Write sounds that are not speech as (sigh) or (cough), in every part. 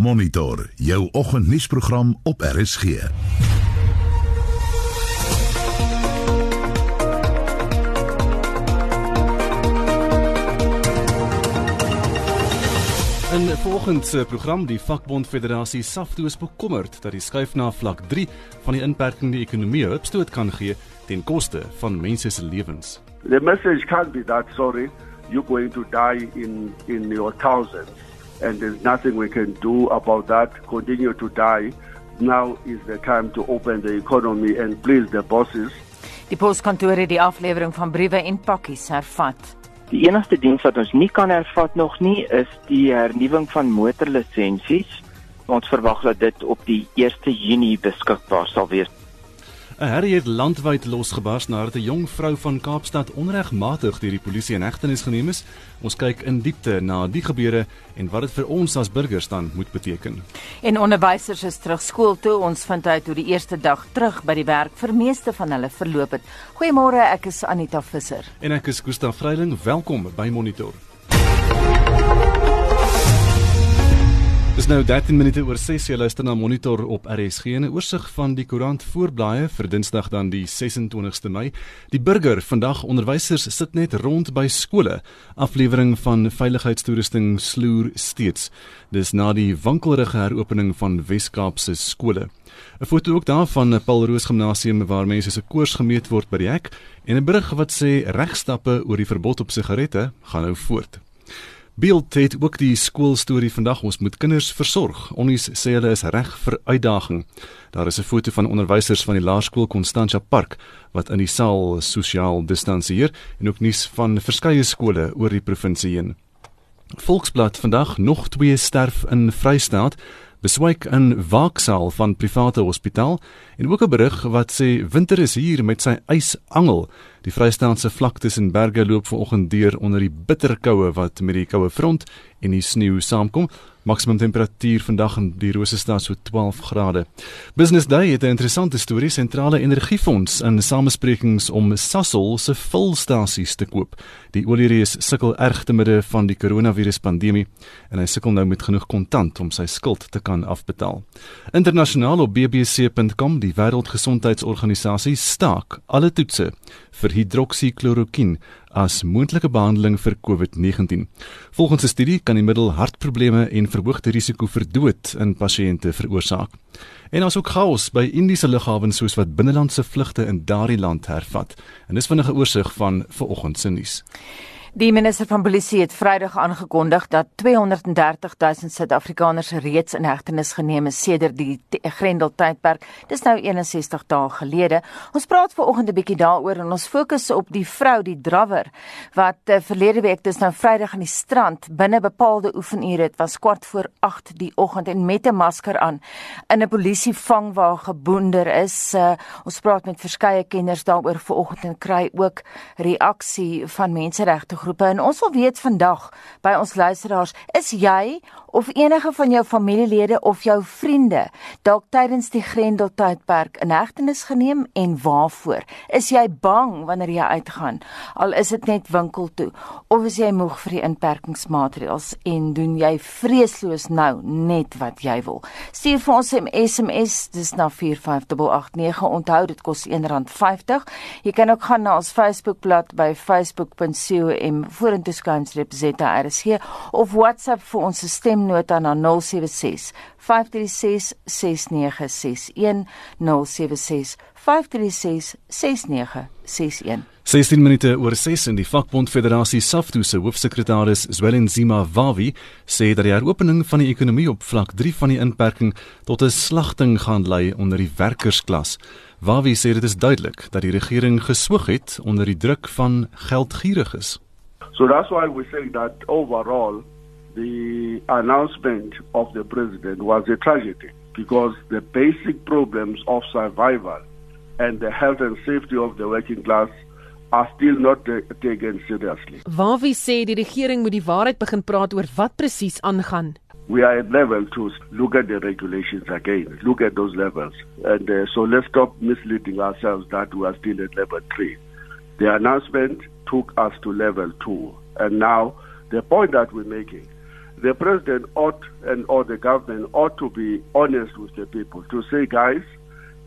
Monitor jou oggendnuusprogram op RSG. In volgens se program die vakbond federasie SAFTU is bekommerd dat die skuif na vlak 3 van die inperkende ekonomie opstoot kan gee ten koste van mense se lewens. The message can't be that sorry you're going to die in in your thousands and there's nothing we can do about that continue to die now is the time to open the economy and please the bosses Die poskantoor het die aflewering van briewe en pakkies hervat. Die enigste diens wat ons nie kan hervat nog nie is die hernuwing van motorlisensies. Ons verwag dat dit op die 1 Junie beskikbaar sal wees. 'n Herrie het landwyd losgebars nadat 'n jong vrou van Kaapstad onregmatig deur die polisie in hegtenis geneem is. Ons kyk in diepte na die gebeure en wat dit vir ons as burgers dan moet beteken. En onderwysers is terug skool toe. Ons vind uit hoe die eerste dag terug by die werk vir meeste van hulle verloop het. Goeiemôre, ek is Anita Visser. En ek is Gustaf Vreiling. Welkom by Monitor. Dis nou 13 minute oor 6 jy luister na Monitor op RSG en 'n oorsig van die koerant voorblaaie vir Dinsdag dan die 26ste Mei. Die burger vandag onderwysers sit net rond by skole. Aflewering van veiligheidstoerusting sloer steeds. Dis na die wankelrige heropening van Wes-Kaap se skole. 'n Foto ook daarvan 'n Paul Roos Gimnasium waar mense se koors gemeet word by die hek en 'n berig wat sê regstappe oor die verbod op sigarette gaan nou voort. Beeld het ook die skoolstorie vandag ons moet kinders versorg. Onnies sê hulle is reg vir uitdaging. Daar is 'n foto van onderwysers van die laerskool Constantia Park wat in die saal sosiaal distansieer en ook nuus van verskeie skole oor die provinsie heen. Volksblad vandag nog twee sterf in Vrystaat beswyk in waaksaal van private hospitaal en ook 'n berig wat sê winter is hier met sy ysangel. Die Vrystaatse vlaktes en berge loop vanoggend deur onder die bitterkoue wat met die koue front en die sneeu saamkom. Maksimum temperatuur vandag in die Rosestad so 12 grade. Business Day het 'n interessante storie sentrale energiefonds in samesprekings om Sasol se vulstasies te koop. Die oliereus sukkel erg te midde van die koronaviruspandemie en hy sukkel nou met genoeg kontant om sy skuld te kan afbetaal. Internasionaal op bbc.com die Wêreldgesondheidsorganisasie staak alle toetse vir hidroksiklorokin as moontlike behandeling vir COVID-19. Volgens 'n studie kan die middel hartprobleme en verhoogde risiko vir dood in pasiënte veroorsaak. En ons ook chaos by Indiese lughawens soos wat binnelandse vlugte in daardie land hervat. En dis vinnige oorsig van vanoggend se nuus. Die minister van Polisie het Vrydag aangekondig dat 230 000 Suid-Afrikaners reeds in hegtenis geneem is sedert die Grendel tydperk. Dis nou 61 dae gelede. Ons praat veraloggend 'n bietjie daaroor en ons fokus op die vrou, die drawer, wat uh, verlede week dis nou Vrydag aan die strand binne bepaalde oefenure, dit was kwart voor 8 die oggend en met 'n masker aan in 'n polisievang waar geboender is. Uh, ons praat met verskeie kenners daaroor veraloggend en kry ook reaksie van menseregte groepe en ons wil weet vandag by ons luisteraars, is jy of enige van jou familielede of jou vriende dalk tydens die Grendel tydperk in hegtenis geneem en waarvoor? Is jy bang wanneer jy uitgaan? Al is dit net winkel toe of is jy moeg vir die inperkingsmaatreëls en doen jy vreesloos nou net wat jy wil? Stuur vir ons 'n SMS, dis na 45889. Onthou dit kos R1.50. Jy kan ook gaan na ons Facebookblad by facebook.com vorentoe skynstreep ZRSG of WhatsApp vir ons stemnota na 076 536 6961 076 536 6961 16 minute oor 6 in die vakbond federasie SAFTU se hoofsekretaris Zwelenzima Wawi sê dat die heropening van die ekonomie op vlak 3 van die inperking tot 'n slagting gaan lei onder die werkersklas. Wawi sê dit is duidelik dat die regering geswoeg het onder die druk van geldgieriges. So that's why we say that overall, the announcement of the president was a tragedy because the basic problems of survival and the health and safety of the working class are still not taken seriously. Wawie sê die regering moet die waarheid begin praat oor wat presies aangaan. We are at level 2. Look at the regulations again. Look at those levels. And uh, so let's stop misleading ourselves that we are still at level 3. The announcement took us to level two. And now the point that we're making the president ought and or the government ought to be honest with the people to say, guys,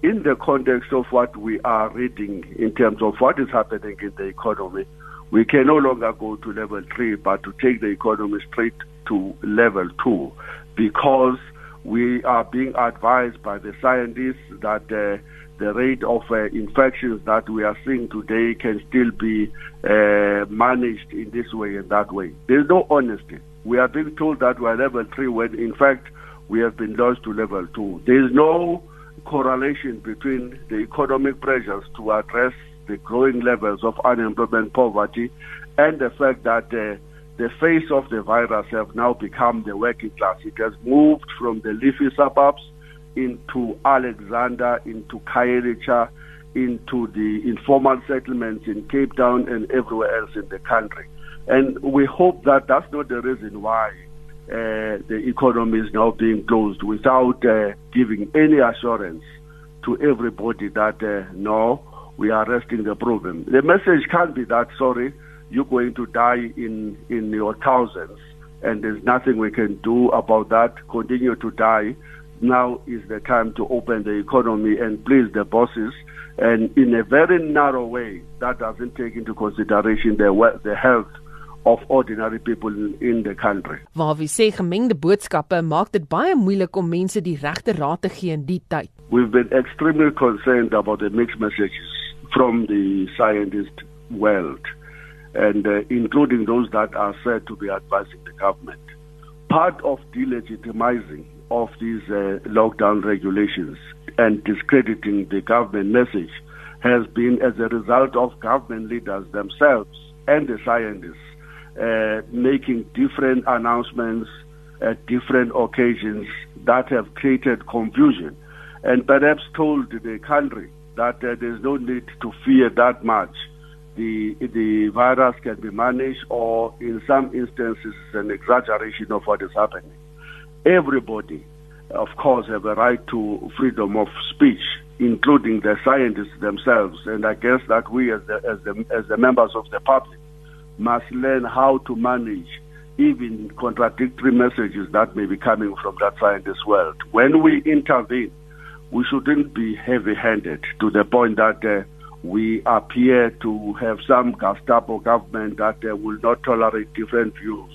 in the context of what we are reading in terms of what is happening in the economy, we can no longer go to level three, but to take the economy straight to level two because we are being advised by the scientists that uh, the rate of uh, infections that we are seeing today can still be uh, managed in this way and that way. There's no honesty. We are being told that we're level three when in fact we have been lost to level two. There's no correlation between the economic pressures to address the growing levels of unemployment poverty and the fact that uh, the face of the virus have now become the working class. It has moved from the leafy suburbs into Alexander, into Khayelitsha, into the informal settlements in Cape Town and everywhere else in the country. And we hope that that's not the reason why uh, the economy is now being closed without uh, giving any assurance to everybody that uh, no, we are arresting the problem. The message can't be that sorry, you're going to die in in your thousands, and there's nothing we can do about that. Continue to die. Now is the time to open the economy and please the bosses, and in a very narrow way that doesn't take into consideration the the health of ordinary people in, the country. Waar wie sê gemengde boodskappe maak dit baie moeilik om mense die regte raad te gee in die tyd. We've been extremely concerned about the mixed messages from the scientist world and uh, including those that are said to be advising the government. Part of delegitimizing of these uh, lockdown regulations and discrediting the government message has been as a result of government leaders themselves and the scientists uh, making different announcements at different occasions that have created confusion and perhaps told the country that uh, there's no need to fear that much. The, the virus can be managed, or in some instances, an exaggeration of what is happening. Everybody, of course, have a right to freedom of speech, including the scientists themselves. And I guess that we, as the, as the, as the members of the public, must learn how to manage even contradictory messages that may be coming from that scientist world. When we intervene, we shouldn't be heavy handed to the point that uh, we appear to have some Gestapo government that uh, will not tolerate different views,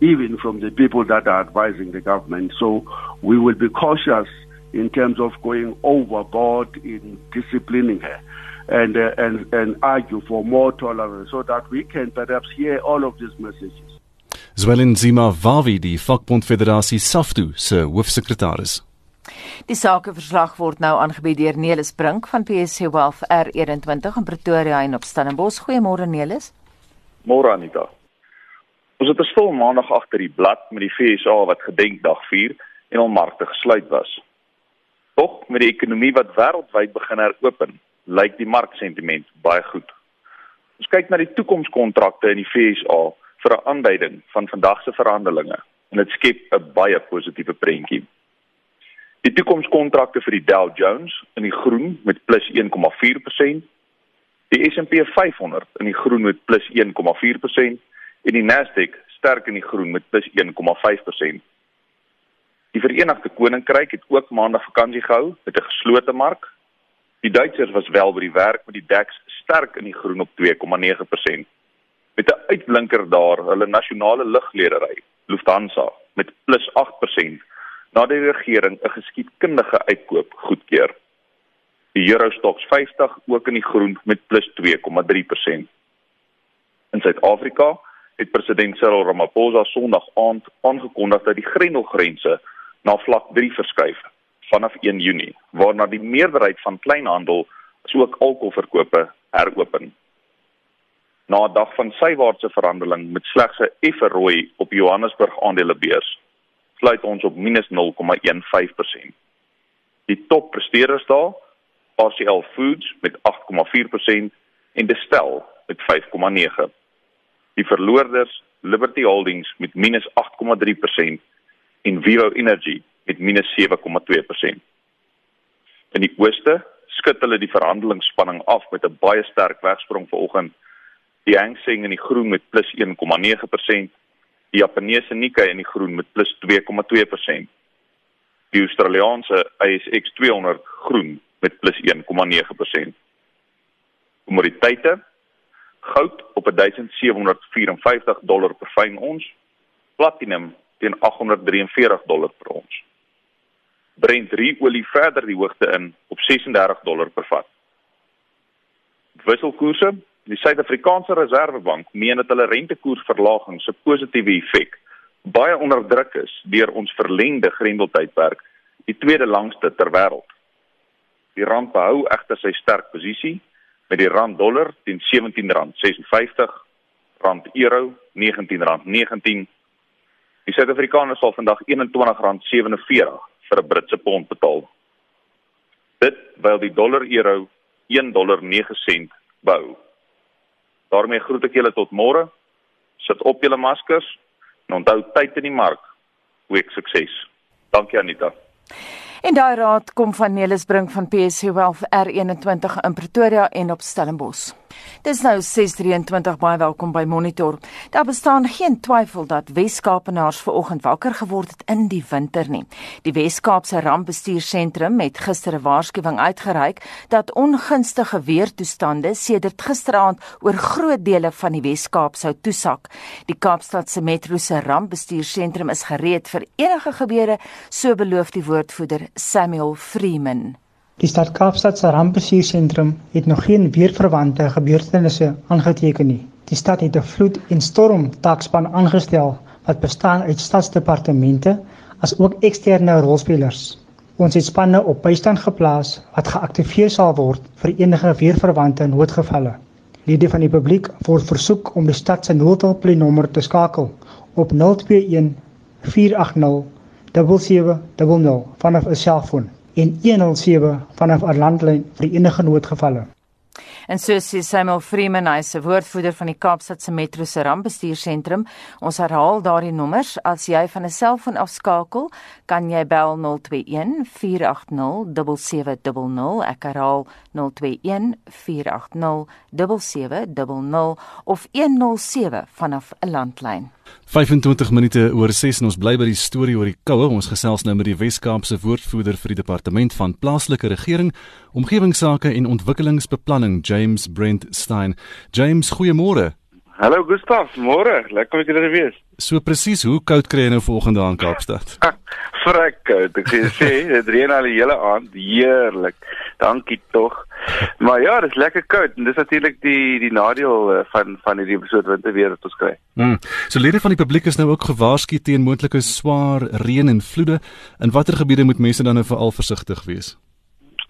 even from the people that are advising the government. So we will be cautious in terms of going overboard in disciplining her and, uh, and, and argue for more tolerance so that we can perhaps hear all of these messages. Zwelin Zima Wawi, die Vakbond Federasie SAFTU se hoofsekretaris. Die sakeverslag word nou aangebied deur Nelis Brink van PSC Wealth R21 in Pretoria en op Stellenbosch. Goeiemôre Nelis. Môre Anita. Ons het 'n stil maandag agter die blad met die FSA wat gedenkdag vier en al markte gesluit was. Tog met die ekonomie wat wêreldwyd begin heropen, lyk die marksentiment baie goed. Ons kyk na die toekomskontrakte in die FSA vir 'n aanduiding van vandag se verhandelinge en dit skep 'n baie positiewe prentjie. Die toekomskontrakte vir die Dow Jones in die groen met plus 1,4%, die S&P 500 in die groen met plus 1,4% en die Nasdaq sterk in die groen met plus 1,5%. Die Verenigde Koninkryk het ook maandag vakansie gehou met 'n geslote mark. Die Duitsers was wel by die werk met die DAX sterk in die groen op 2,9%. Met 'n uitblinker daar, hulle nasionale lugledery, Lufthansa, met plus 8% nadat die regering 'n geskiedkundige uitkoop goedkeur. Die Euro Stoxx 50 ook in die groen met plus 2,3%. In Suid-Afrika het president Cyril Ramaphosa Sondag aand aangekondig dat die grendelgrense na vlak 3 verskuif vanaf 1 Junie, waarna die meerderheid van kleinhandel asook alkoholverkope heropen. Na 'n dag van sywaartse verhandeling met slegs 'n effe rooi op Johannesburg aandelebeurs sluit ons op -0,15%. Die toppresteerders daar, RCL Foods met 8,4% en Destel met 5,9%. Die verloorders, Liberty Holdings met -8,3% en Vivo Energy met -7,2%. In die ooste skud hulle die verhandelingsspanning af met 'n baie sterk wegsprong vanoggend. Die Hang Seng in die groen met +1,9%, Die Japaneese Nikkei in die groen met plus 2,2%. Die Australiese ASX 200 groen met plus 1,9%. Kommoditeite: goud op 1754 dollar per fyn ons, platinum teen 843 dollar per ons. Brent olie verder die hoogte in op 36 dollar per vat. Wisselkoerse Die Suid-Afrikaanse Reserwebank meen dat hulle rentekoersverlaging se positiewe effek baie onder druk is deur ons verlengde grendeltydperk, die tweede langste ter wêreld. Die rand behou egter sy sterk posisie met die rand dollar teen R17.56, rand euro R19.19. .19. Die Suid-Afrikaner sal vandag R21.47 vir 'n Britse pond betaal. Dit terwyl die dollar euro $1.09 bou. daarmee groet ek julle tot môre. Sit op julle maskers en onthou tyd in die mark. Goeie sukses. Dankie Anita. En daai raad kom van Nelis Brink van PSC Wealth R21 in Pretoria en op Stellenbosch. Dis nou 6:23 baie welkom by Monitor. Daar bestaan geen twyfel dat Wes-Kaapenaars ver oggend wakker geword het in die winter nie. Die Wes-Kaapse Rampbestuursentrum het gister 'n waarskuwing uitgereik dat ongunstige weertoestande sedert gisteraand oor groot dele van die Wes-Kaap sou toesak. Die Kaapstad se Metro se Rampbestuursentrum is gereed vir enige gebeure, so beloof die woordvoerder Samuel Freeman. Die stad Kaapstad se rampbestuursentrum het nog geen weerverwante gebeurtenisse aangeteken nie. Die stad het 'n vloed- en stormtaakspan aangestel wat bestaan uit stadsdepartemente as ook eksterne rolspelers. Ons het spanne op bystand geplaas wat geaktiveer sal word vir enige weerverwante noodgevalle. Lede van die publiek word versoek om die stad se noodhulpnommer te skakel op 021 480 7700 vanaf 'n selfoon en 107 vanaf 'n landlyn vir enige noodgevalle. En so sê Samuel Freeman, hy se woordvoerder van die Kaapstad se Metro se rampbestuursentrum. Ons herhaal daardie nommers. As jy van 'n selfoon afskakel, kan jy bel 021 480 7700. Ek herhaal 021 480 7700 of 107 vanaf 'n landlyn. 25 minute oor 6 en ons bly by die storie oor die koue. Ons gesels nou met die Wes-Kaapse woordvoerder vir die departement van plaaslike regering, omgewingsake en ontwikkelingsbeplanning, James Brent Stein. James, goeiemôre. Hallo Gustaf, môre. Lekker om julle te wees. So presies, hoe koud kry jy nou vanoggend daar in Kaapstad? Vrek koud. Ek sê (laughs) dit reën al die hele aand. Heerlik. Dankie tog. Maar ja, dit is lekker koud en dis natuurlik die die nadeel eh, van van hierdie soort winterweer wat ons kry. Hmm. So lede van die publiek is nou ook gewaarsku teen moontlike swaar reën en vloede. In watter gebiede moet mense dan nou veral versigtig wees?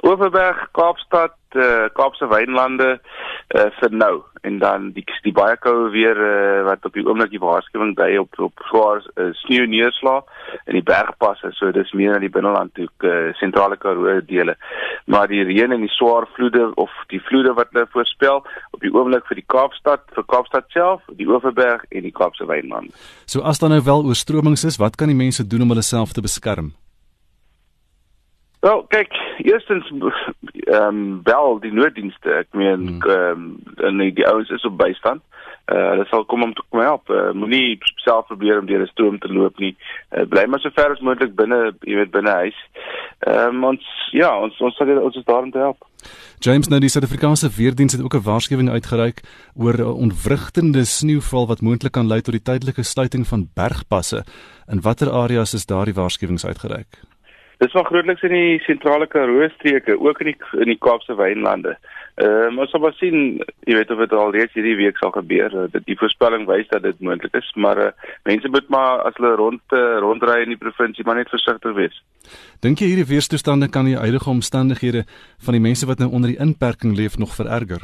Oeverberg, Kaapstad, uh, Kaapse Wynlande uh, vir nou. En dan die die baie koue weer uh, wat op die oomblik die waarskuwing dui op op swaar uh, sneeu neerslag in die bergpasse. So dis meer na die binneland toe uh, sentrale Karoo dele. Maar die reën en die swaar vloede of die vloede wat hulle voorspel op die oomblik vir die Kaapstad vir Kaapstad self die Oeverberg en die Kaapse Wynlande So as dan nou wel oorstromings is wat kan die mense doen om hulle self te beskerm Wel, kyk, eerstens ehm um, bel die nooddienste. Ek meen hmm. ehm um, die, die ouens is op bystand. Uh hulle sal kom om te kom help. Uh, Moenie self probeer om deur 'n stroom te loop nie. Uh, bly maar so ver as moontlik binne, jy weet, binne huis. Ehm um, ons ja, ons ons sal ons is daar om te help. James nou die Suid-Afrikaanse weerdiens het ook 'n waarskuwing uitgereik oor ontwrigtende sneeuval wat moontlik kan lei tot die tydelike sluiting van bergpasse. In watter areas is daardie waarskuwings uitgereik? Dis van grootliks in die sentrale Karoo streke, ook in die in die Kaapse wynlande. Ehm uh, ons sal maar sien, jy weet of dit al reeds hierdie week sal gebeur. Uh, dit die voorspelling wys dat dit moontlik is, maar uh, mense moet maar as hulle rond uh, rondry in die provinsie maar net versigtig wees. Dink jy hierdie weerstoestande kan die huidige omstandighede van die mense wat nou onder die inperking leef nog vererger?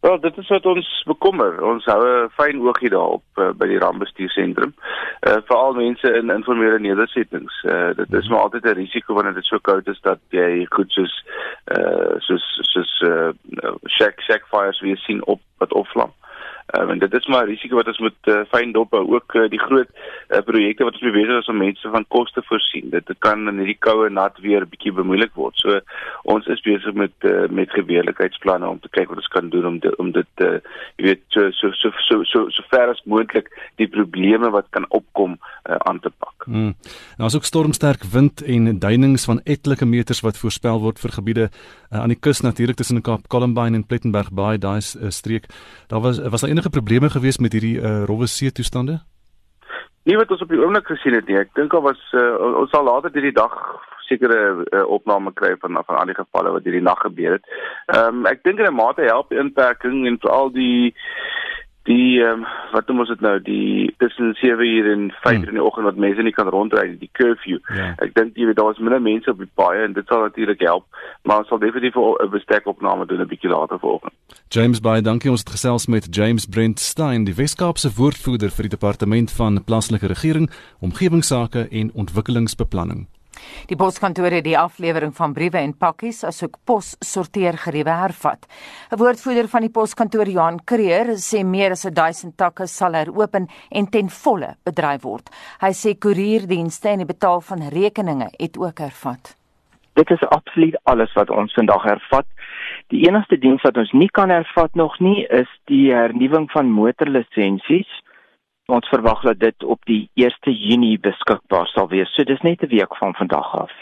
Wel, dit is wat ons bekommer. Ons hou 'n fyn oogie daarop uh, by die rampbestuursentrum. Uh veral mense in informele nedersettings. Uh dit is maar altyd 'n risiko wanneer dit so koud is dat jy goed soos uh soos soos uh shack shack fires weer sien op wat opvlam. Um, en dit is maar 'n risiko wat ons moet uh, fyn dop hou. Ook uh, die groot uh, projekte wat ons mee besig is om mense van kos te voorsien. Dit kan in hierdie koue nat weer bietjie bemoeilik word. So ons is besig met uh, met gebeurlikheidsplanne om te kyk wat ons kan doen om de, om dit uh, jy weet so so so so so, so ver as moontlik die probleme wat kan opkom uh, aan te pak. Nou as ook stormsterk wind en duinings van etlike meters wat voorspel word vir gebiede uh, aan die kus natuurlik tussen Kaap Columbine en Plettenberg Bay daai uh, streek. Daar was was daar enige probleme gewees met hierdie uh, rowwe see toestande? Nie wat ons op die oomblik gesien het nie. Ek dink al was uh, ons sal later hierdie dag sekere uh, opname kry van van al die gevalle wat hierdie nag gebeur het. Ehm um, ek dink in 'n mate help inperking en veral die die um, wat noem ons dit nou die tussen 7 uur en 5 hmm. in die oggend wat mense nie kan rondry die curfew. Ja. Ek dink jy weet daar is minder mense op die paaie en dit sal natuurlik help, maar ons sal definitief 'n bestekopname doen 'n bietjie later vanoggend. James baie dankie ons het gesels met James Brent Stein, die Weskaapse woordvoerder vir die departement van plaaslike regering, omgewingsake en ontwikkelingsbeplanning. Die poskantoor het die aflewering van briewe en pakkies asook pos sorteergeriewe hervat. 'n Woordvoerder van die poskantoor Johan Kreer sê meer as 1000 takke sal heropen en ten volle bedryf word. Hy sê koerierdienste en die betaal van rekeninge het ook hervat. Dit is absoluut alles wat ons vandag hervat. Die enigste diens wat ons nie kan hervat nog nie is die hernuwing van motorlisensies ons verwag dat dit op die 1 Junie beskikbaar sal wees. So dis net 'n week van vandag af.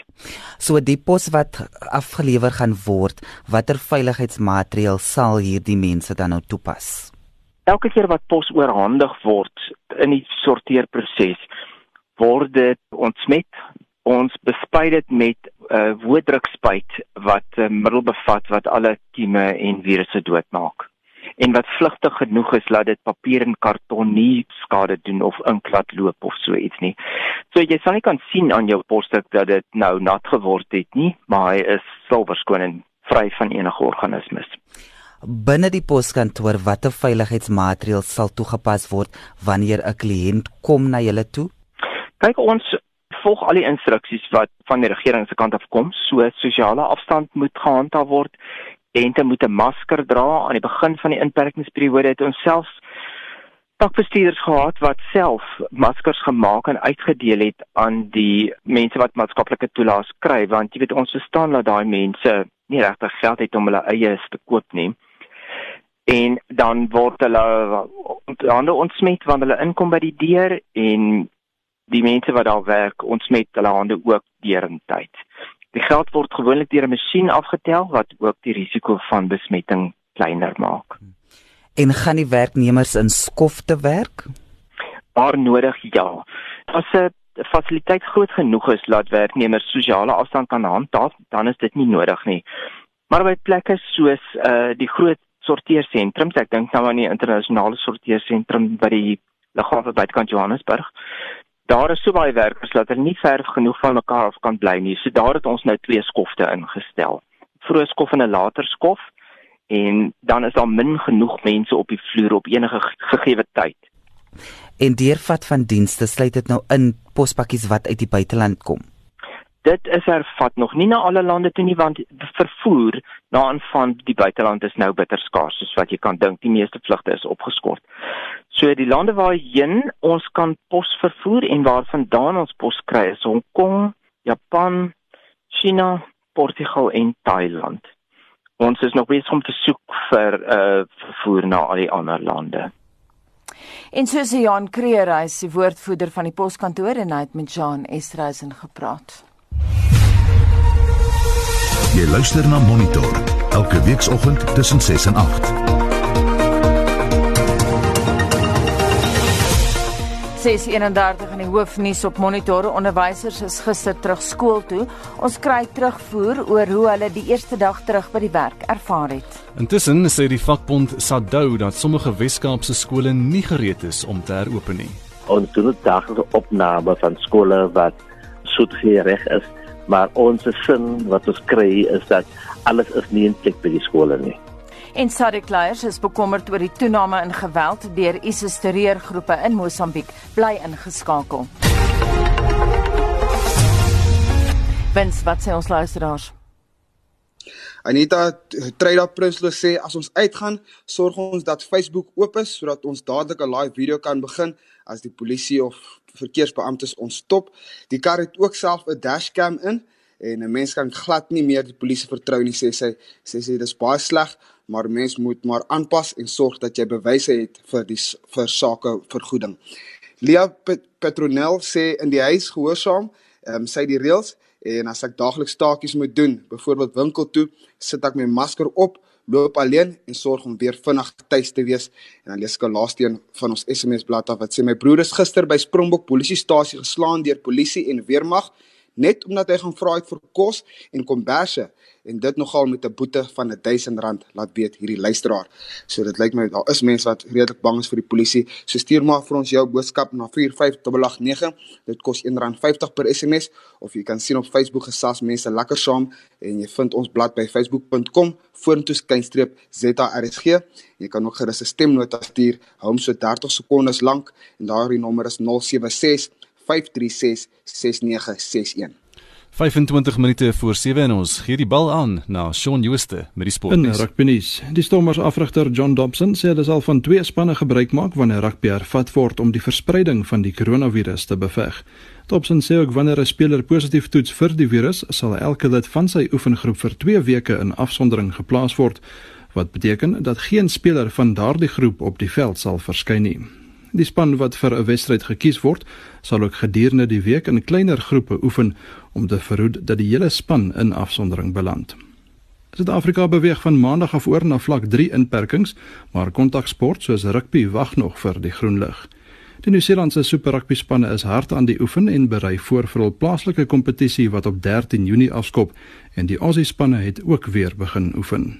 So die pos wat afgelewer gaan word, watter veiligheidsmaatreël sal hierdie mense dan nou toepas? Elke keer wat pos oorhandig word in die sorteerproses, word dit ontsmet. Ons bespuit dit met 'n uh, woordrukspuit wat 'n uh, middel bevat wat alle kieme en virusse doodmaak en wat vlugtig genoeg is dat dit papier en karton nie skade doen of inklad loop of so iets nie. So jy sal nie kan sien aan jou posstuk dat dit nou nat geword het nie, maar hy is silwerskoon en vry van enige organismes. Binne die poskantoor watter veiligheidsmaatreëls sal toegepas word wanneer 'n kliënt kom na julle toe? Kyk ons volg al die instruksies wat van die regering se kant af kom, so sosiale afstand moet gehandhaaf word studente moet 'n masker dra. Aan die begin van die inperkingsperiode het ons selfs pakbestuurders gehad wat self maskers gemaak en uitgedeel het aan die mense wat maatskaplike toelaas kry want jy weet ons verstaan dat daai mense nie regtig geld het om hulle eie te koop nie. En dan word hulle ander ontsmet wanneer hulle inkom by die deur en die mense wat daar werk ontsmet hulle hande ook deurentyd Die geld word gewoonlik deur 'n masjien afgetel wat ook die risiko van besmetting kleiner maak. En gaan die werknemers in skofte werk? Waar nodig, ja. As 'n fasiliteit groot genoeg is dat werknemers sosiale afstand kan handhaaf, dan is dit nie nodig nie. Maar by plekke soos uh die groot sorteersentrums, ek dink nou aan die internasionale sorteersentrum by die lughawe buitekant Johannesburg, daar is so baie werkers dat hulle nie ver genoeg van mekaar af kan bly nie. So daar het ons nou twee skofte ingestel. Vroeë skof en 'n later skof en dan is daar min genoeg mense op die vloer op enige gegee tyd. En deurvat van dienste sluit dit nou in pospakkies wat uit die buiteland kom dit is ervat nog nie na alle lande toe nie want vervoer na en van die buiteland is nou bitter skaars soos wat jy kan dink die meeste vlugte is opgeskort. So die lande waarheen ons kan pos vervoer en waarvandaan ons pos kry is Hong Kong, Japan, China, Portugal en Thailand. Ons is nog besig om te soek vir uh vervoer na al die ander lande. En soos Jan Kreer, hy is die woordvoerder van die poskantoor en hy het met Jean Estreisen gepraat. Jy luister na Monitor elke weekoggend tussen 6 en 8. 6:31 in die hoofnuus op Monitor. Onderwysers is gister terug skool toe. Ons kry terugvoer oor hoe hulle die eerste dag terug by die werk ervaar het. Intussen sê die vakbond SADU dat sommige Wes-Kaapse skole nie gereed is om te heropen nie. Ons doen daaglikse opname van skole wat soetgereg is maar ons sin wat ons kry is dat alles is nie in plek by die skole nie. En Sadik Leiers is bekommerd oor die toename in geweld deur ISIS terreurgroepe in Mosambiek, bly ingeskakel. Wens wat sê ons luisteraars? Anita Treda Prinsloo sê as ons uitgaan, sorg ons dat Facebook oop is sodat ons dadelik 'n live video kan begin as die polisie of verkeersbeamptes ons stop. Die kar het ook self 'n dashcam in en 'n mens kan glad nie meer die polisie vertrou nie sê sy sê sy dis baie sleg maar mens moet maar aanpas en sorg dat jy bewyse het vir die vir sake vergoeding. Lia Pet Petronel sê in die huis gehoorsaam, ehm um, sy die reëls en as ek daagliks taakies moet doen, byvoorbeeld winkel toe, sit ek my masker op, loop alleen en sorg om weer vinnig tuis te wees. En dan lees ek 'n laaste een van ons SMS blad af wat sê my broer is gister by Springbok polisiestasie geslaan deur polisie en weermag net omdat hy gaan vra het vir kos en komberse en dit nogal met 'n boete van R1000 laat weet hierdie luisteraar. So dit lyk my daar is mense wat redelik bang is vir die polisie. So stuur maar vir ons jou boodskap na 45889. Dit kos R1.50 per SMS of jy kan sien op Facebook gesels mense lekker saam en jy vind ons blad by facebook.com vorentoe skynstreep ZRSG. Jy kan ook gerus 'n stemnota stuur, hou hom so 30 sekondes lank en daardie nommer is 076 536 6961. 25 minute voor 7 en ons gee die bal aan na Shaun Jooste met die sport. In rugbynuus. Die Stormers afrigter John Dobson sê hulle sal van twee spanne gebruik maak wanneer rugby hervat word om die verspreiding van die koronavirus te beveg. Dobson sê ook wanneer 'n speler positief toets vir die virus, sal elke lid van sy oefengroep vir 2 weke in afsondering geplaas word, wat beteken dat geen speler van daardie groep op die veld sal verskyn nie. Die span wat vir 'n wedstryd gekies word, sal ook gedurende die week in kleiner groepe oefen om te verhoed dat die hele span in afsondering beland. Suid-Afrika beweeg van maandag af oor na vlak 3 inperkings, maar kontaksport soos rugby wag nog vir die groen lig. Die Nieu-Seelandse Super Rugby spanne is hard aan die oefen en berei voor vir hul plaaslike kompetisie wat op 13 Junie afskop en die Aussie spanne het ook weer begin oefen.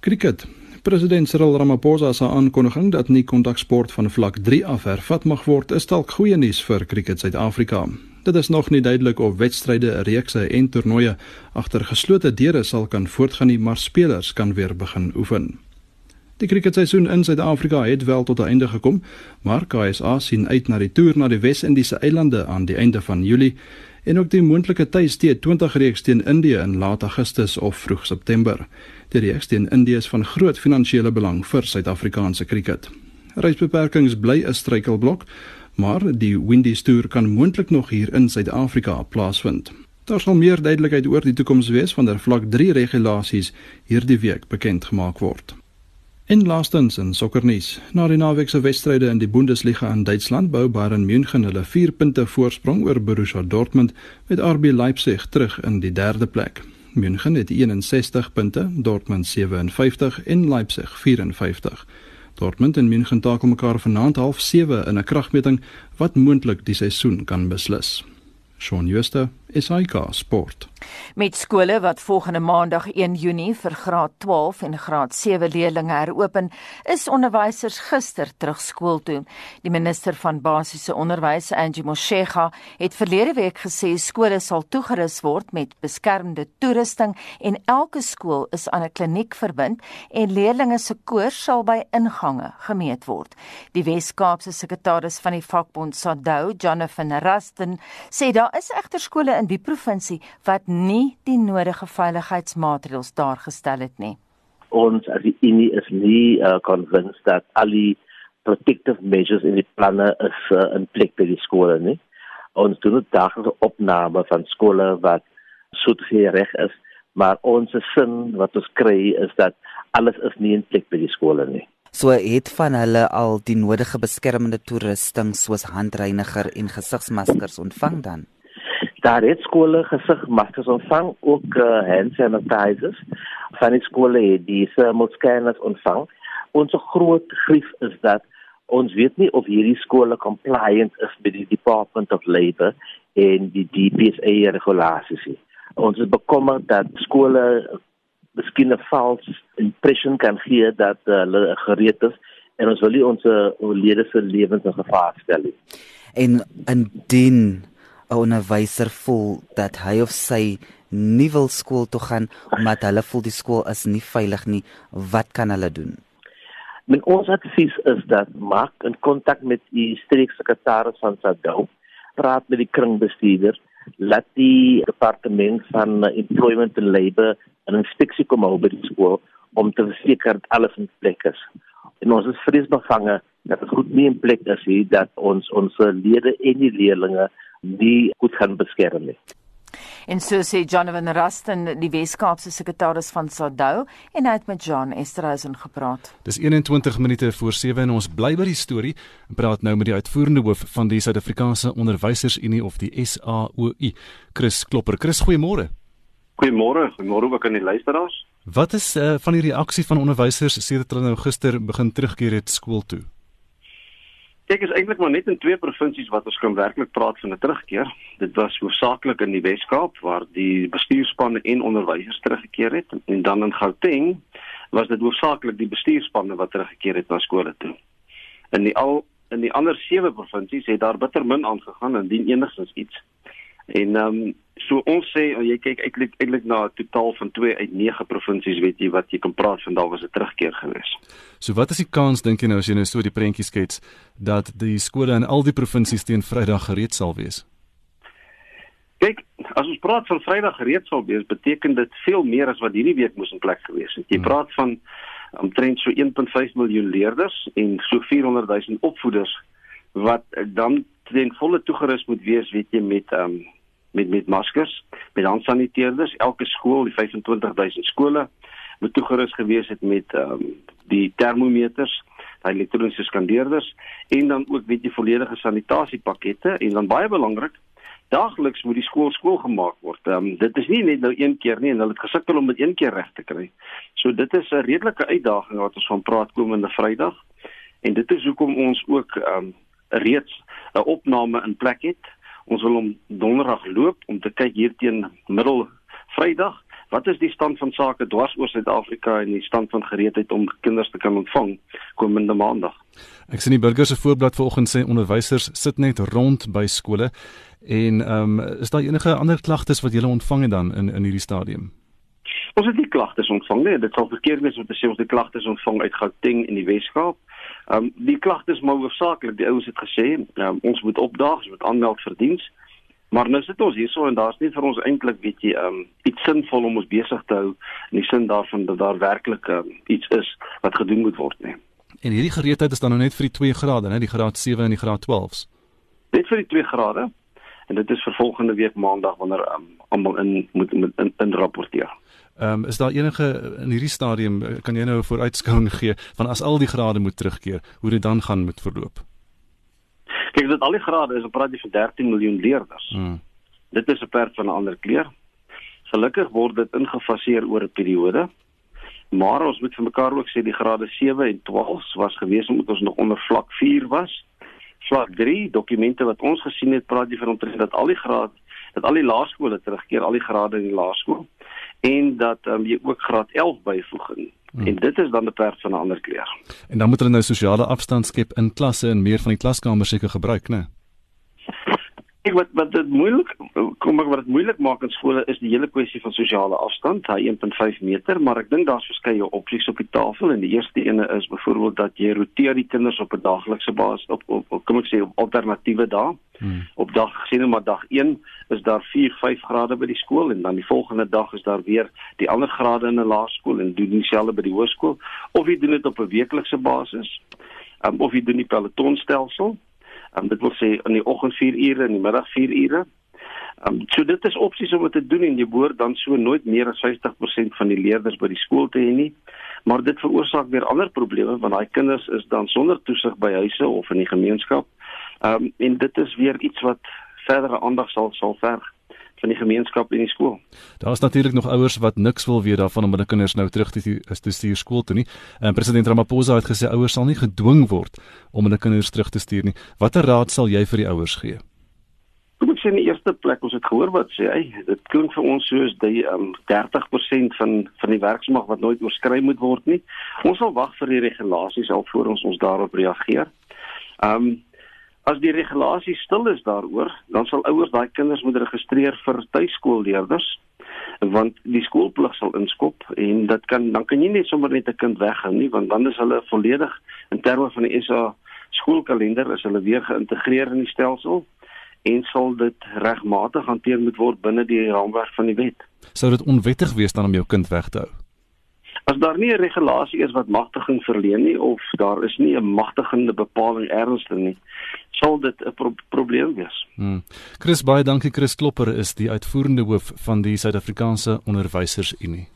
Kriket. President Cyril Ramaphosa se aankondiging dat nie kontaksport van vlak 3 af hervat mag word, is dalk goeie nuus vir Kriket Suid-Afrika. Dit is nog nie duidelik of wedstryde, reekse en toernooie agter geslote deure sal kan voortgaan nie, maar spelers kan weer begin oefen. Die kriketseisoen in Suid-Afrika het wel tot 'n einde gekom, maar KSA sien uit na die toer na die Wes-Indiese eilande aan die einde van Julie en ook die moontlike tuis T20 reeks teen Indië in laat Augustus of vroeg September. Die reeks teen Indië is van groot finansiële belang vir Suid-Afrikaanse kriket. Reisbeperkings bly 'n struikelblok, maar die Windies toer kan moontlik nog hier in Suid-Afrika plaasvind. Daar sal meer duidelikheid oor die toekoms wees wanneer vlak 3 regulasies hierdie week bekend gemaak word. In laastens in sokkernuus. Na die naweek se wedstryde in die Bundesliga in Duitsland bou Bayern München hulle 4 punte voorsprong oor Borussia Dortmund met RB Leipzig terug in die derde plek. München het 61 punte, Dortmund 57 en Leipzig 54. Dortmund en München takel mekaar vanaand half 7 in 'n kragmeting wat moontlik die seisoen kan beslis. Shaun Schuster, SAK Sport. Met skole wat volgende maandag 1 Junie vir graad 12 en graad 7 leerders heropen, is onderwysers gister terug skool toe. Die minister van basiese onderwys, Angie Motshega, het verlede week gesê skole sal toegerus word met beskermende toerusting en elke skool is aan 'n kliniek verbind en leerders se koors sal by ingange gemeet word. Die Wes-Kaapse sekretaris van die vakbond SADU, Jonathan Rusten, sê daar is egter skole in die provinsie wat nie die nodige veiligheidsmaatreëls daar gestel het nie. Ons as die Unie is nie uh, convinced dat al die protective measures in die planne is uh, in plek by die skole nie. Ons doen daaglikse opname van skole wat soet reg is, maar ons sin wat ons kry is dat alles is nie in plek by die skole nie. So het van hulle al die nodige beskermende toerusting soos handreiniger en gesigsmaskers ontvang dan daar het skole gesigmaskers ontvang ook uh, hand sanitizers. Van die skole het die thermal scanners ontvang. Ons groot grief is dat ons weet nie of hierdie skole compliant is met die department of labor en die DPSA regulasies nie. Ons is bekommerd dat skole miskien 'n false impression kan gee dat uh, hulle gereed is en ons wil nie ons lede se lewens in gevaar stel nie. En indien 'n onderwyser voel dat hy of sy nie wil skool toe gaan omdat hulle voel die skool is nie veilig nie, wat kan hulle doen? Men ons advies is dat maak in kontak met die streeksekretaris van SADU, praat met die kringbestuurder laat die departement van employment and labour 'n inspeksie kom hou by die skool om te verseker dat alles in plek is. En ons is vreesbevange dat dit goed nie in plek is hier dat ons ons lede en die leerders nie goed gaan beskerm nie. En so sê Jonathan Rusten, die Weskaapse sekretaris van SADU, en hy het met John Esterhuizen gepraat. Dis 21 minute voor 7 en ons bly by die storie en praat nou met die uitvoerende hoof van die Suid-Afrikaanse Onderwysersunie of die SAOU, Chris Klopper. Chris, goeiemôre. Goeiemôre, goeiemôre ook aan die luisteraars. Wat is uh, van die reaksie van onderwysers sedert hulle nou gister begin terugkeer het skool toe? Kyk, is eintlik maar net in twee provinsies wat ons kan werklik praat van 'n terugkeer. Dit was hoofsaaklik in die Wes-Kaap waar die bestuurspanne en onderwysers teruggekeer het en dan in Gauteng was dit hoofsaaklik die bestuurspanne wat teruggekeer het na skole toe. In die al in die ander sewe provinsies het daar bitter min aangegaan indien enigstens iets. En ehm um, so ons sê oh, jy kyk eintlik eintlik na 'n totaal van 2 uit 9 provinsies weet jy wat jy kan praat van daar was 'n terugkeer gewees. So wat is die kans dink jy nou as jy nou so die prentjie skets dat die skole in al die provinsies teen Vrydag gereed sal wees? Kyk, as ons praat van Vrydag gereed sal wees, beteken dit veel meer as wat hierdie week moes in plek gewees het. Jy hmm. praat van omtrent so 1.5 miljoen leerders en so 400 000 opvoeders wat dan ten volle toegerus moet wees weet jy met ehm um, met met maskers, met handsaniteerders. Elke skool, die 25000 skole moet toegerus gewees het met ehm um, die termometers, die elektroniese skandeerders en dan ook weet jy volledige sanitasie-pakkette en dan baie belangrik Daagliks moet die skool skool gemaak word. Ehm um, dit is nie net nou een keer nie en hulle het gesukkel om dit een keer reg te kry. So dit is 'n redelike uitdaging wat ons van praat komende Vrydag. En dit is hoekom ons ook ehm um, reeds 'n opname in plek het Ons wil hom donderdag loop om te kyk hier teen middel Vrydag. Wat is die stand van sake dwars oor Suid-Afrika en die stand van gereedheid om kinders te kan ontvang komende Maandag? Ek sien die burgers se voorblad vanoggend sê onderwysers sit net rond by skole en ehm um, is daar enige ander klagtes wat julle ontvang het dan in in hierdie stadium? Ons het nie klagtes ontvang nie. Dit sal verkeerd wees om te sê ons het klagtes ontvang uit Gauteng in die Wes-Kaap. Ehm um, die klagtes maar hoofsaaklik die ouens het gesê um, ons moet opdaag, ons moet aanmeld vir diens. Maar nou sit ons hierso en daar's nie vir ons eintlik weet jy ehm um, iets sinvol om ons besig te hou in die sin daarvan dat daar werklik um, iets is wat gedoen moet word nie. En hierdie gereedheid is dan nou net vir die 2 grade, né, die graad 7 en die graad 12s. Net vir die 2 grade. En dit is vir volgende week maandag wanneer um, almal in moet in, in, in rapporteer. Ehm um, is daar enige in hierdie stadium eh, kan jy nou 'n vooruitskouing gee van as al die grade moet terugkeer, hoe dit dan gaan met verloop? Kyk, dit al die grade is op praat jy van 13 miljoen leerders. Hmm. Dit is 'n perd van 'n ander kleur. Gelukkig word dit ingefaseer oor 'n periode. Maar ons moet vir mekaar ook sê die grade 7 en 12 was gewees omdat ons nog onder vlak 4 was. Vlak 3 dokumente wat ons gesien het praat jy van omtrent dat al die grade dat al die laerskole terugkeer, al die grade in die laerskool en dat um, jy ook graad 11 byvoeg. Hmm. En dit is dan 'n perd van 'n ander kleur. En dan moet hulle nou sosiale afstand skep in klasse en meer van die klaskamers seker gebruik, né? Ek wat wat dit moeilik kom ek wat dit moeilik maak in skole is die hele kwessie van sosiale afstand, daai 1.5 meter, maar ek dink daar's verskeie opsies op die tafel en die eerste ene is byvoorbeeld dat jy roteer die kinders op 'n daaglikse basis op, op, op kom ek sê op alternatiewe dae. Hmm. Op dag sien nou maar dag 1 is daar 4, 5 grade by die skool en dan die volgende dag is daar weer die ander grade in 'n laerskool en doen dieselfde by die hoërskool of jy doen dit op 'n weeklikse basis. Um, of jy doen die pelotonstelsel Um, dit wil sê in die oggend 4 ure en in die middag 4 ure. Um, so dit is opsies om te doen en jy behoort dan so nooit meer as 50% van die leerders by die skool te hê nie. Maar dit veroorsaak weer ander probleme want daai kinders is dan sonder toesig by huise of in die gemeenskap. Ehm um, en dit is weer iets wat verdere aandag sal sal verg van die gemeenskap en die skool. Daar is natuurlik nog ouers wat niks wil weet daarvan om hulle kinders nou terug te is te stuur skool toe nie. En president Ramaphosa het gesê ouers sal nie gedwing word om hulle kinders terug te stuur nie. Watter raad sal jy vir die ouers gee? Kom ek sê in die eerste plek ons het gehoor wat sê hy dit klink vir ons soos die um, 30% van van die werksmag wat nooit oorskry moet word nie. Ons sal wag vir die regulasies alvorens ons daarop reageer. Ehm um, As die regulasie stil is daaroor, dan sal ouers daai kinders moet registreer vir tuiskoolleerders want die skoolplig sal inskop en dit kan dan kan jy nie sommer net 'n kind weghou nie want dan is hulle volledig in terme van die SA skoolkalender is hulle weer geïntegreer in die stelsel en sal dit regmatig hanteer moet word binne die raamwerk van die wet. Sou dit onwettig wees dan om jou kind weg te hou? As daar nie 'n regulasie is wat magtiging verleen nie of daar is nie 'n magtigende bepaling ernstig nie, sal dit 'n pro probleem wees. Hmm. Chris baie dankie Chris Klopper is die uitvoerende hoof van die Suid-Afrikaanse Onderwysersunie.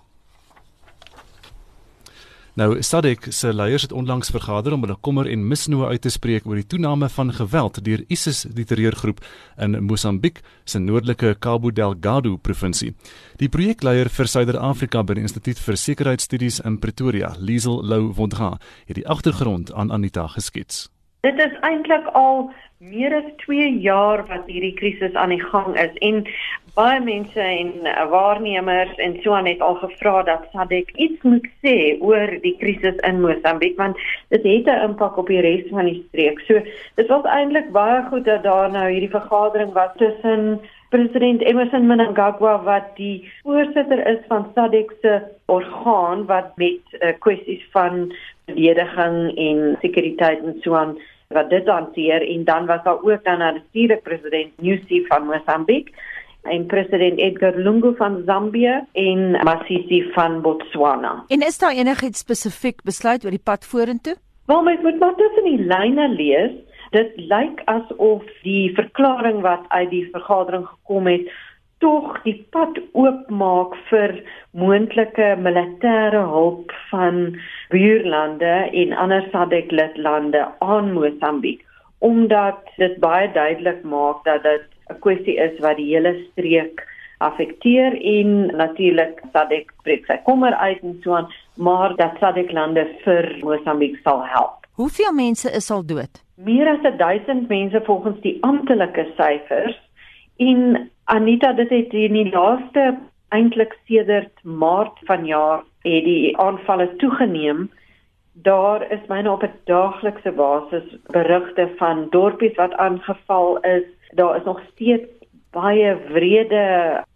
Nou SADC se leiers het onlangs vergader om hulle kommer en misnoë uit te spreek oor die toename van geweld deur ISIS die terreurgroep in Mosambiek se noordelike Cabo Delgado provinsie. Die projekleier vir Suider-Afrika by die Instituut vir Sekuriteitsstudies in Pretoria, Liesel Lou Vondra, het die agtergrond aan Anita geskets. Dit is eintlik al meer as 2 jaar wat hierdie krisis aan die gang is en baie mense en waarnemers en so aan het al gevra dat SADC iets moet sê oor die krisis in Mosambiek want dit het 'n impak op die res van die streek. So dit was eintlik baie goed dat daar nou hierdie vergadering was tussen president Emerson Mnangagwa wat die voorsitter is van SADC se orgaan wat met uh, kwessies van verdediging en sekuriteit en so aan wat dit hanteer en dan was daar ook dan natuurlik president Nyusi van Mosambiek en president Edgar Lungu van Zambia en Masisi van Botswana. En is daar enigiets spesifiek besluit oor die pad vorentoe? Wel mens moet maar tussen die lyne lees. Dit lyk asof die verklaring wat uit die vergadering gekom het tog die pad oopmaak vir moontlike militêre hulp van buurlande en ander SADC lidlande aan Mosambiek omdat dit baie duidelik maak dat dit 'n kwessie is wat die hele streek affekteer en natuurlik SADC breek sy kommer uit en so aan maar dat SADC lande vir Mosambiek sal help. Hoeveel mense is al dood? Meer as 1000 mense volgens die amptelike syfers en Anita dit het in die laaste eintlik sedert Maart vanjaar het die aanvalle toegeneem. Daar is myne op 'n daaglikse basis berigte van dorpies wat aangeval is. Daar is nog steeds baie wrede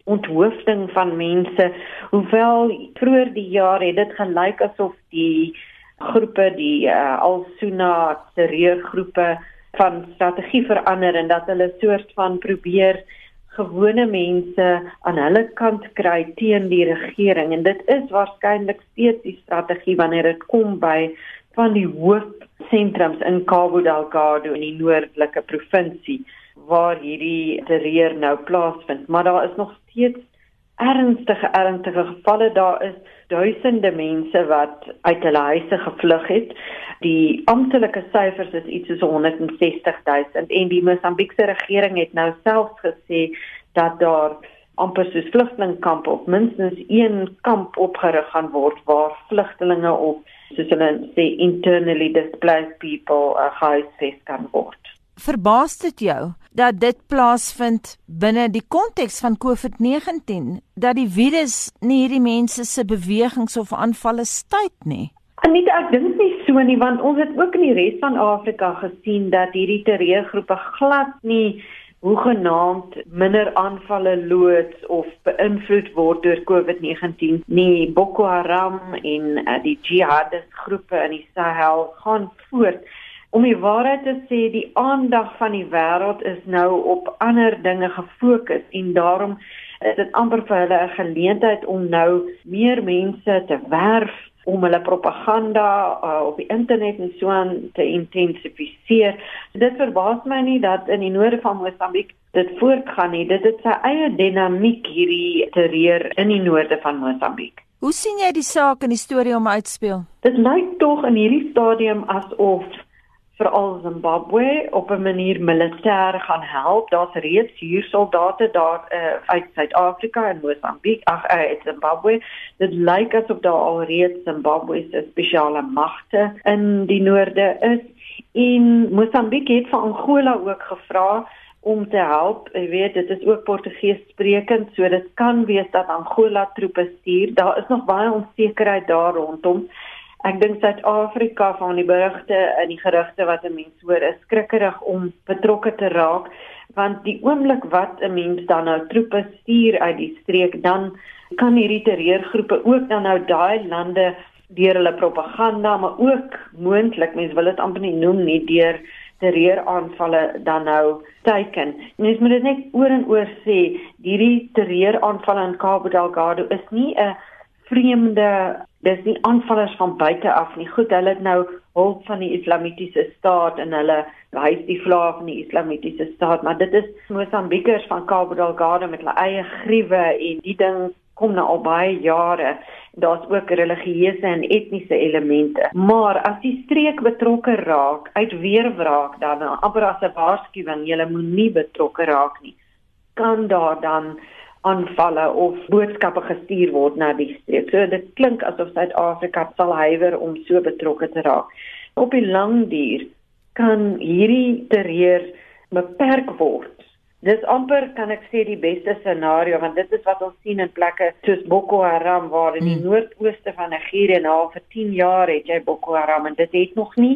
onthoofding van mense. Hoewel vroeër die jaar het dit gelyk asof die groepe die uh, Al-Sunna terreurgroepe van strategie verander en dat hulle soort van probeer gewone mense aan hulle kant kry teen die regering. En dit is waarskynlik steeds die strategie wanneer dit kom by van die hoofsentrums in Cabo Delgado in die noordelike provinsie waar hierdie terreur nou plaasvind. Maar daar is nog steeds ernstige ernstige gevalle. Daar is duisende mense wat uit hulle huise gevlug het. Die amptelike syfers is iets soos 160 000 en die Mosambiekse regering het nou self gesê dat daar amper soos vlugtelingkampe op minstens een kamp opgerig gaan word waar vlugtelinge op soos hulle sê internally displaced people uh, huisves kan word. Verbaas dit jou dat dit plaasvind binne die konteks van COVID-19 dat die virus nie hierdie mense se bewegings of aanvalle stuit nie? Net ek dink nie so nie want ons het ook in die res van Afrika gesien dat hierdie terreurgroepe glad nie hoegenaamd minder aanvalle loods of beïnvloed word deur COVID-19 nie. Boko Haram en uh, die jihadist groepe in die Sahel gaan voort om die waarheid te sê, die aandag van die wêreld is nou op ander dinge gefokus en daarom is dit amper vir hulle 'n geleentheid om nou meer mense te werf om hulle propaganda uh, op die internet en so aan te intensifiseer. Dit verbaas my nie dat in die noorde van Mosambiek dit voortgaan nie. Dit het sy eie dinamiek hierdie terreur in die noorde van Mosambiek. Hoe sien jy die saak en die storie om uitspeel? Dit lyk tog in hierdie stadium asof veral Zimbabwe op 'n manier militêr gaan help. Daar's reeds hier soldate daar uh, uit Suid-Afrika en Mosambiek, ag uh, uit Zimbabwe. Dit lyk asof daar al reeds Zimbabwe se spesiale magte in die noorde is. En Mosambiek het vir Angola ook gevra om te help. Jy weet, dit is ook Portugees sprekend, so dit kan wees dat Angola troepe stuur. Daar is nog baie onsekerheid daar rondom. Ek dink Suid-Afrika van die berigte en die gerugte wat 'n mens hoor is skrikkerig om betrokke te raak want die oomblik wat 'n mens dan nou troepe stuur uit die streek dan kan hierdie terreurgroepe ook dan nou daai lande deur hulle propaganda maar ook moontlik mense wil dit amper nie noem nie deur terreuraanvalle dan nou teiken. Mens moet dit net oor en oor sê, hierdie terreuraanvalle in Cabo Delgado is nie 'n vreemde dis nie aanvallers van buite af nie. Goed, hulle het nou hulp van die Islamitiese staat en hulle hys die vlaag van die Islamitiese staat, maar dit is Mosambikers van Cabo Delgado met hulle eie gruwe en die ding kom nou al baie jare. Daar's ook religieuse en etniese elemente. Maar as die streek betrokke raak uit weerwraak dan amper as 'n waarskuwing, jy moenie betrokke raak nie. Kan daar dan aanvalle of boodskappe gestuur word na die streek. So dit klink asof Suid-Afrika sal huiwer om so betrokke te raak. Op die lang duur kan hierdie terreur beperk word Dis amper kan ek sê die beste scenario want dit is wat ons sien in plekke soos Boko Haram waar in die hmm. noordooste van Nigerië nou vir 10 jaar het jy Boko Haram en dit het nog nie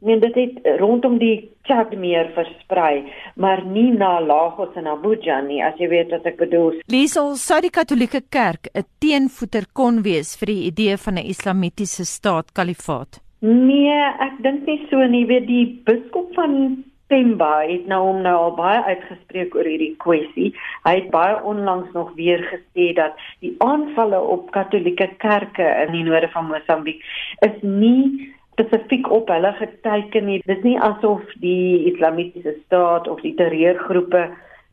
men dit het rondom die Chad meer versprei maar nie na Lagos en Abuja nie as jy weet wat ek bedoel. Liesel sou die Katolieke Kerk 'n teenvoeter kon wees vir die idee van 'n islamitiese staat kalifaat. Nee, ek dink nie so nie. Weet die biskop van Pemba het nou hom nou al baie uitgespreek oor hierdie kwessie. Hy het baie onlangs nog weer gesê dat die aanvalle op Katolieke kerke in die noorde van Mosambiek is nie spesifiek op hulle geteken nie. Dit is nie asof die Islamitiese staat of die terreurgroepe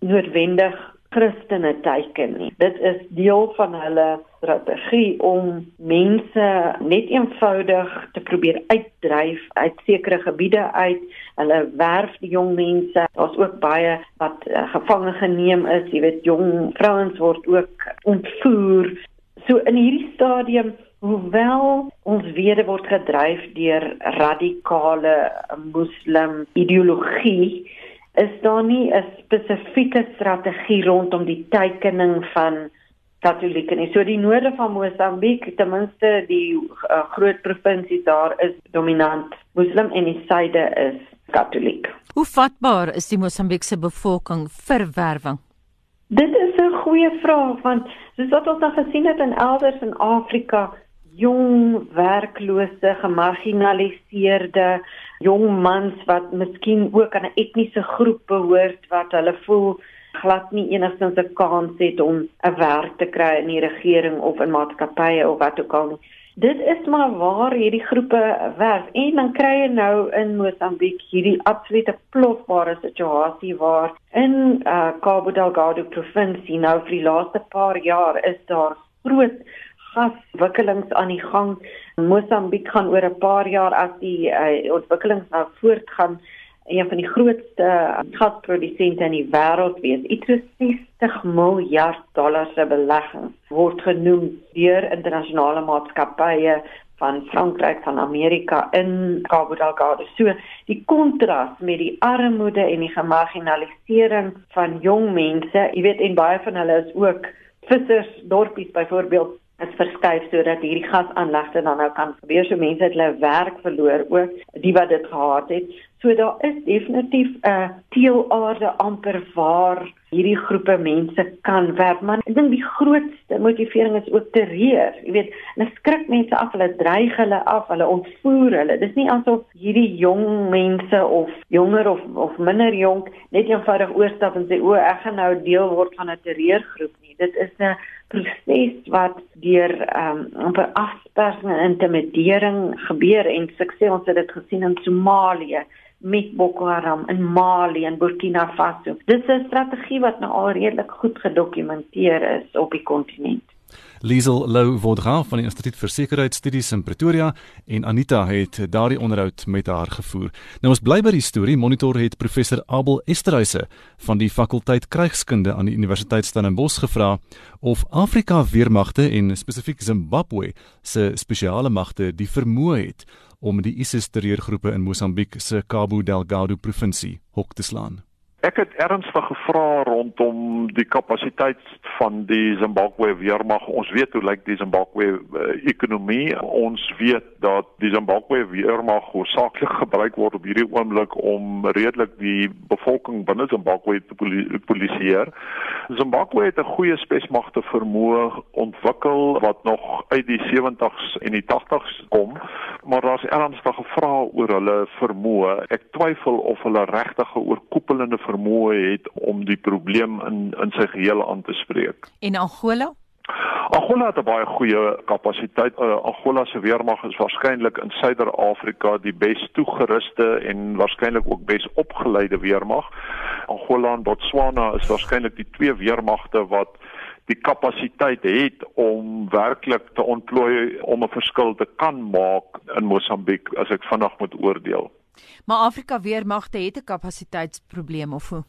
noodwendig Christene teiken nie. Dit is deel van hulle strategie om mense net eenvoudig te probeer uitdryf uit sekere gebiede uit. Hulle werf die jong mense. Daar's ook baie wat uh, gevange geneem is. Jy weet jong vrouens word ook ontvoer. So in hierdie stadium hoewel ons wede word gedryf deur radikale moslim ideologie is daar nie 'n spesifieke strategie rondom die tekening van Katolieke nie. So die noorde van Mosambiek, ten minste die uh, groot provinsies daar is dominant Muslim en die suide is Katoliek. Hoe vatbaar is die Mosambiekse bevolking vir werwing? Dit is 'n goeie vraag want soos wat ons al gesien het in elders in Afrika, jong werklose, gemarginaliseerde jong mans wat miskien ook aan 'n etniese groep behoort wat hulle voel glad nie enigstens 'n kans het om 'n werk te kry in die regering of in maatskappye of wat ook al nie. Dit is maar waar hierdie groepe werk en dan kry jy nou in Mosambiek hierdie absolute plofbare situasie waar in uh, Cabo Delgado provinsie nou vir die laaste paar jaar is daar groot gaswikkelings aan die gang. Mosambiek gaan oor 'n paar jaar as die uh, ontwikkelings nou voortgaan een van die grootste gasprodusente in die wêreld wees. Iets soos 60 miljard dollar se belegging word genoem deur internasionale maatskappye van Frankryk van Amerika in Cabo Delgado. So die kontras met die armoede en die gemarginalisering van jong mense, jy weet en baie van hulle is ook vissers dorpies byvoorbeeld is verskuif sodat hierdie gasaanlegte dan nou kan gebeur. So mense het hulle werk verloor ook die wat dit gehad het. So daar is definitief 'n uh, teelaarde amper waar hierdie groepe mense kan werk maar ek dink die grootste motivering is ook te reer jy weet hulle skrik mense af hulle dreig hulle af hulle ontvoer hulle. Dis nie asof hierdie jong mense of jonger of of minder jonk net eenvoudig oorstap en sê o ek gaan nou deel word van 'n terreurgroep nie. Dit is 'n proses wat deur ehm um, amper afspersing en intimidering gebeur en sukses ons het dit gesien in Somalië met Boko Haram in Mali en Burkina Faso. Dit is 'n strategie wat nou al redelik goed gedokumenteer is op die kontinent. Liesel Lou Vaudra van die Instituut vir Sekuriteitsstudies in Pretoria en Anita het daardie onderhoud met haar gevoer. Nou ons bly by die storie. Monitor het professor Abel Esterhuise van die fakulteit Krygskunde aan die Universiteit Stellenbosch gevra of Afrika weermagte en spesifiek Zimbabwe se spesiale magte die vermoë het om die ISIS terreurgroepe in Mosambiek se Cabo Delgado provinsie hok te slaan. Ek het ernstig gevra rondom die kapasiteit van die Zimbabwe weermag. Ons weet hoe lyk die Zimbabwe uh, ekonomie. Ons weet dat die Zimbabwe weermag hoofsaaklik gebruik word op hierdie oomblik om redelik die bevolking binne Zimbabwe te polisieer. Zimbabwe het 'n goeie spesmagte vermoë ontwikkel wat nog uit die 70s en die 80s kom, maar daar's ernstige vrae oor hulle vermoë. Ek twyfel of hulle regtig 'n oorkoepelende vermoë het om die probleem in in sy geheel aan te spreek. En Angola? Angola het 'n baie goeie kapasiteit. Uh, Angola se weermag is waarskynlik in Suider-Afrika die bes toegeruste en waarskynlik ook bes opgeleide weermag. Angola en Botswana is waarskynlik die twee weermagte wat die kapasiteit het om werklik te ontplooi om 'n verskil te kan maak in Mosambiek as ek vinnig moet oordeel. Maar Afrika weermagte het 'n kapasiteitsprobleem of hoe?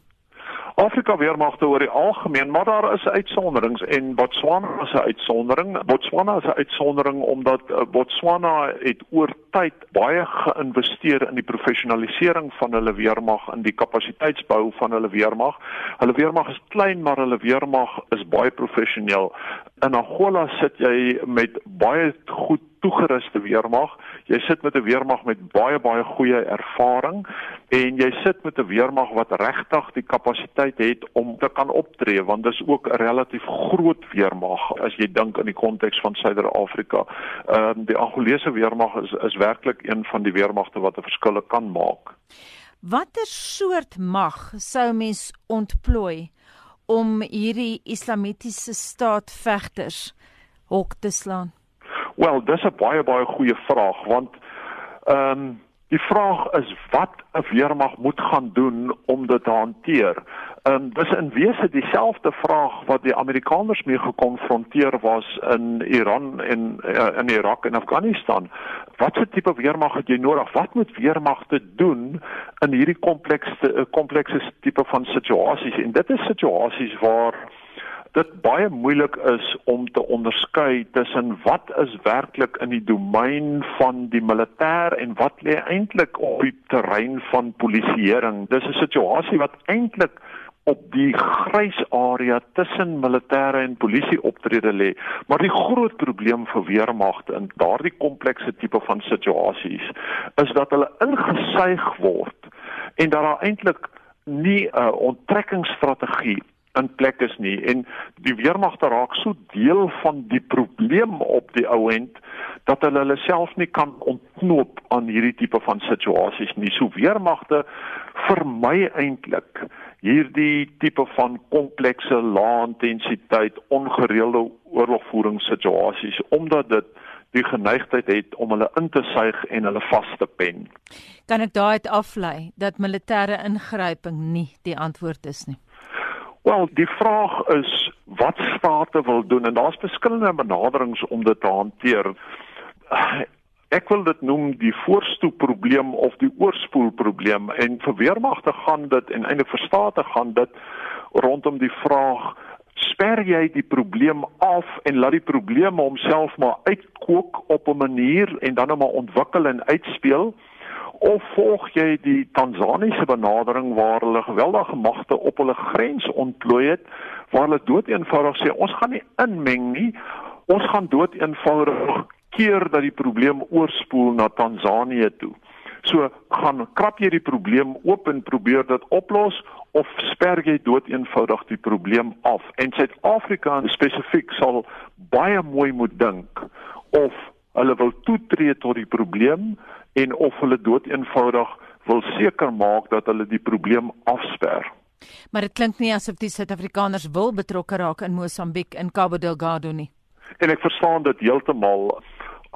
Afrika weermagte oor die algemeen, maar daar is uitsonderings en Botswana is 'n uitsondering. Botswana is 'n uitsondering omdat uh, Botswana het oor tyd baie geïnvesteer in die professionalisering van hulle weermag en die kapasiteitsbou van hulle weermag. Hulle weermag is klein, maar hulle weermag is baie professioneel. In Angola sit jy met baie goed toegeruste weermag. Jy sit met 'n weermag met baie baie goeie ervaring en jy sit met 'n weermag wat regtig die kapasiteit het om te kan optree want dis ook 'n relatief groot weermag as jy dink in die konteks van Suider-Afrika. Ehm um, die Angolese weermag is is werklik een van die weermagte wat 'n verskil kan maak. Watter soort mag sou mens ontplooi om hierdie islamitiese staat vegters hok te slaan? Wel, dis 'n baie baie goeie vraag want ehm um, die vraag is wat 'n weermag moet gaan doen om dit te hanteer. Ehm um, dis in wese dieselfde vraag wat die Amerikaners mee gekonfronteer was in Iran en uh, in Irak en Afghanistan. Watse tipe weermag het jy nodig? Wat moet weermagte doen in hierdie komplekse uh, komplekse tipe van situasies? En dit is situasies waar dit baie moeilik is om te onderskei tussen wat is werklik in die domein van die militêr en wat lê eintlik op die terrein van polisieering. Dis 'n situasie wat eintlik op die grys area tussen militêre en polisie optrede lê. Maar die groot probleem vir weermagte in daardie komplekse tipe van situasies is dat hulle ingesuig word en dat daar eintlik nie 'n onttrekkingsstrategie in plek is nie en die weermagte raak so deel van die probleem op die ou end dat hulle hulle self nie kan ontknoop aan hierdie tipe van situasies nie. So weermagte vermy eintlik hierdie tipe van komplekse lae intensiteit ongereelde oorlogvoeringssituasies omdat dit die geneigtheid het om hulle in te suig en hulle vas te pen. Kan ek daaruit aflei dat militêre ingryping nie die antwoord is nie? Wel, die vraag is wat state wil doen en daar's verskillende benaderings om dit te hanteer. Ek wil dit noem die voorstoepprobleem of die oorspoelprobleem en vir weermagte gaan dit en eintlik vir state gaan dit rondom die vraag sper jy die probleem af en laat die probleem homself maar uitkook op 'n manier en dan net maar ontwikkel en uitspeel of volg jy die Tansaniese benadering waar hulle geweldige magte op hulle grens ontplooi het waar hulle doeteenvoudig sê ons gaan nie inmeng nie. Ons gaan doeteenvoudig keer dat die probleem oorspoel na Tansanië toe. So gaan krap jy die probleem oop en probeer dit oplos of sper jy doeteenvoudig die probleem af? En Suid-Afrika spesifiek sal baie mooi moet dink of hulle wil toetree tot die probleem en of hulle doeteenvoudig wil seker maak dat hulle die probleem afsper. Maar dit klink nie asof die Suid-Afrikaners wil betrokke raak in Mosambiek en Cabo Delgado nie. En ek verstaan dit heeltemal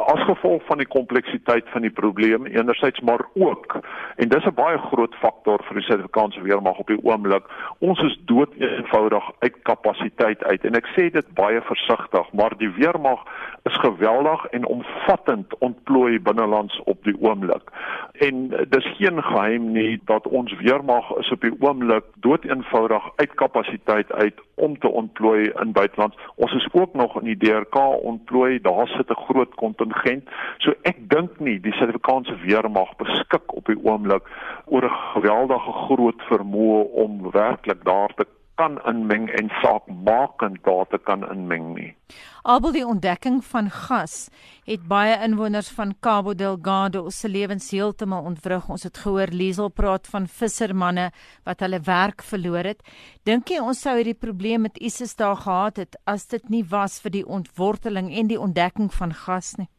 as gevolg van die kompleksiteit van die probleem enerzijds maar ook en dis 'n baie groot faktor vir die Suid-Afrikaanse weermag op die oomblik ons is dood eenvoudig uit kapasiteit uit. En ek sê dit baie versigtig maar die weermag is geweldig en omvattend ontplooi binnelands op die oomblik en dis geen geheim nie dat ons weermag is op die oomblik dood eenvoudig uit kapasiteit uit om te ontplooi in buiteland ons is ook nog in die DRK ontplooi. Daar sit 'n groot kontingent kontingent. So ek dink nie die Suid-Afrikaanse weermag beskik op die oomblik oor 'n geweldige groot vermoë om werklik daar te kan inmeng en saakmakend daar te kan inmeng nie. Albei die ontdekking van gas het baie inwoners van Cabo Delgado se lewens heeltemal ontwrig. Ons het gehoor Liesel praat van vissermanne wat hulle werk verloor het. Dink jy ons sou hierdie probleem met ISIS daar gehad het as dit nie was vir die ontworteling en die ontdekking van gas nie?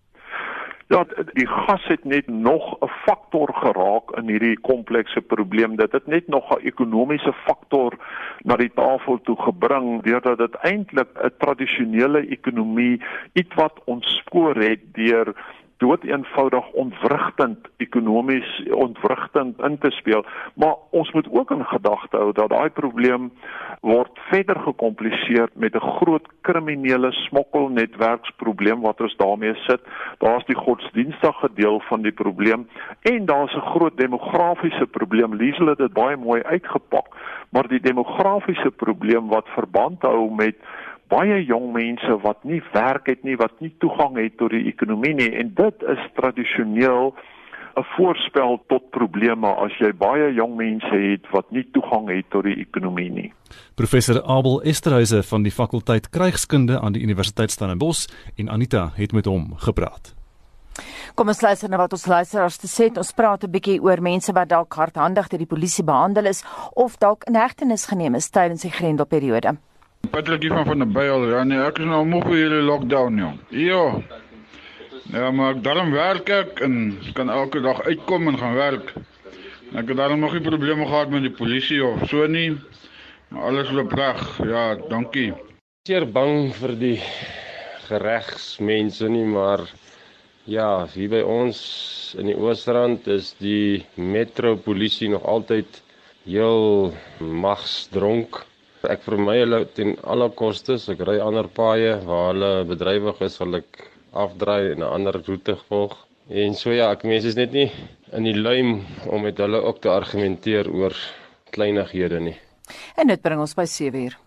Ja, die gas het net nog 'n faktor geraak in hierdie komplekse probleem. Dit het net nog 'n ekonomiese faktor na die tafel toe gebring deurdat dit eintlik 'n tradisionele ekonomie ietwat ontspoor het deur dood eenvoudig ontwrigtend ekonomies ontwrigtend in te speel. Maar ons moet ook in gedagte hou dat daai probleem word verder gekompliseer met 'n groot kriminele smokkelnetwerksprobleem wat ons daarmee sit. Daar's die godsdienstige deel van die probleem en daar's 'n groot demografiese probleem. Liesel het dit baie mooi uitgepak maar die demografiese probleem wat verband hou met baie jong mense wat nie werk het nie, wat nie toegang het tot die ekonomie nie en dit is tradisioneel 'n voorspel tot probleme as jy baie jong mense het wat nie toegang het tot die ekonomie nie. Professor Abel Esterhuise van die fakulteit Krygskunde aan die Universiteit Stellenbosch en Anita het met hom gepraat. Kom ons luister na wat ons luisteraars te sê. Ons praat 'n bietjie oor mense wat dalk hardhandig deur die polisie behandel is of dalk in hegtenis geneem is tydens die grendelperiode. Patrick van van der Byl, ja nee, ek is nou moeg vir hierdie lockdown jong. Ja. Ja, maar daarom werk ek en kan elke dag uitkom en gaan werk. Ek het daarom nog nie probleme gehad met die polisie of so nie. Maar alles loop reg. Ja, dankie. Seer bang vir die geregsmense nie, maar ja, hier by ons in die Oosrand is die metropolisie nog altyd heel magsdronk. Ek vermy hulle ten alle koste. Ek ry ander paaie waar hulle bedrywig is, sal ek afdraai en 'n ander roete volg. En so ja, ek mense is net nie in die luim om met hulle ook te argumenteer oor kleinighede nie. En dit bring ons by 7 uur.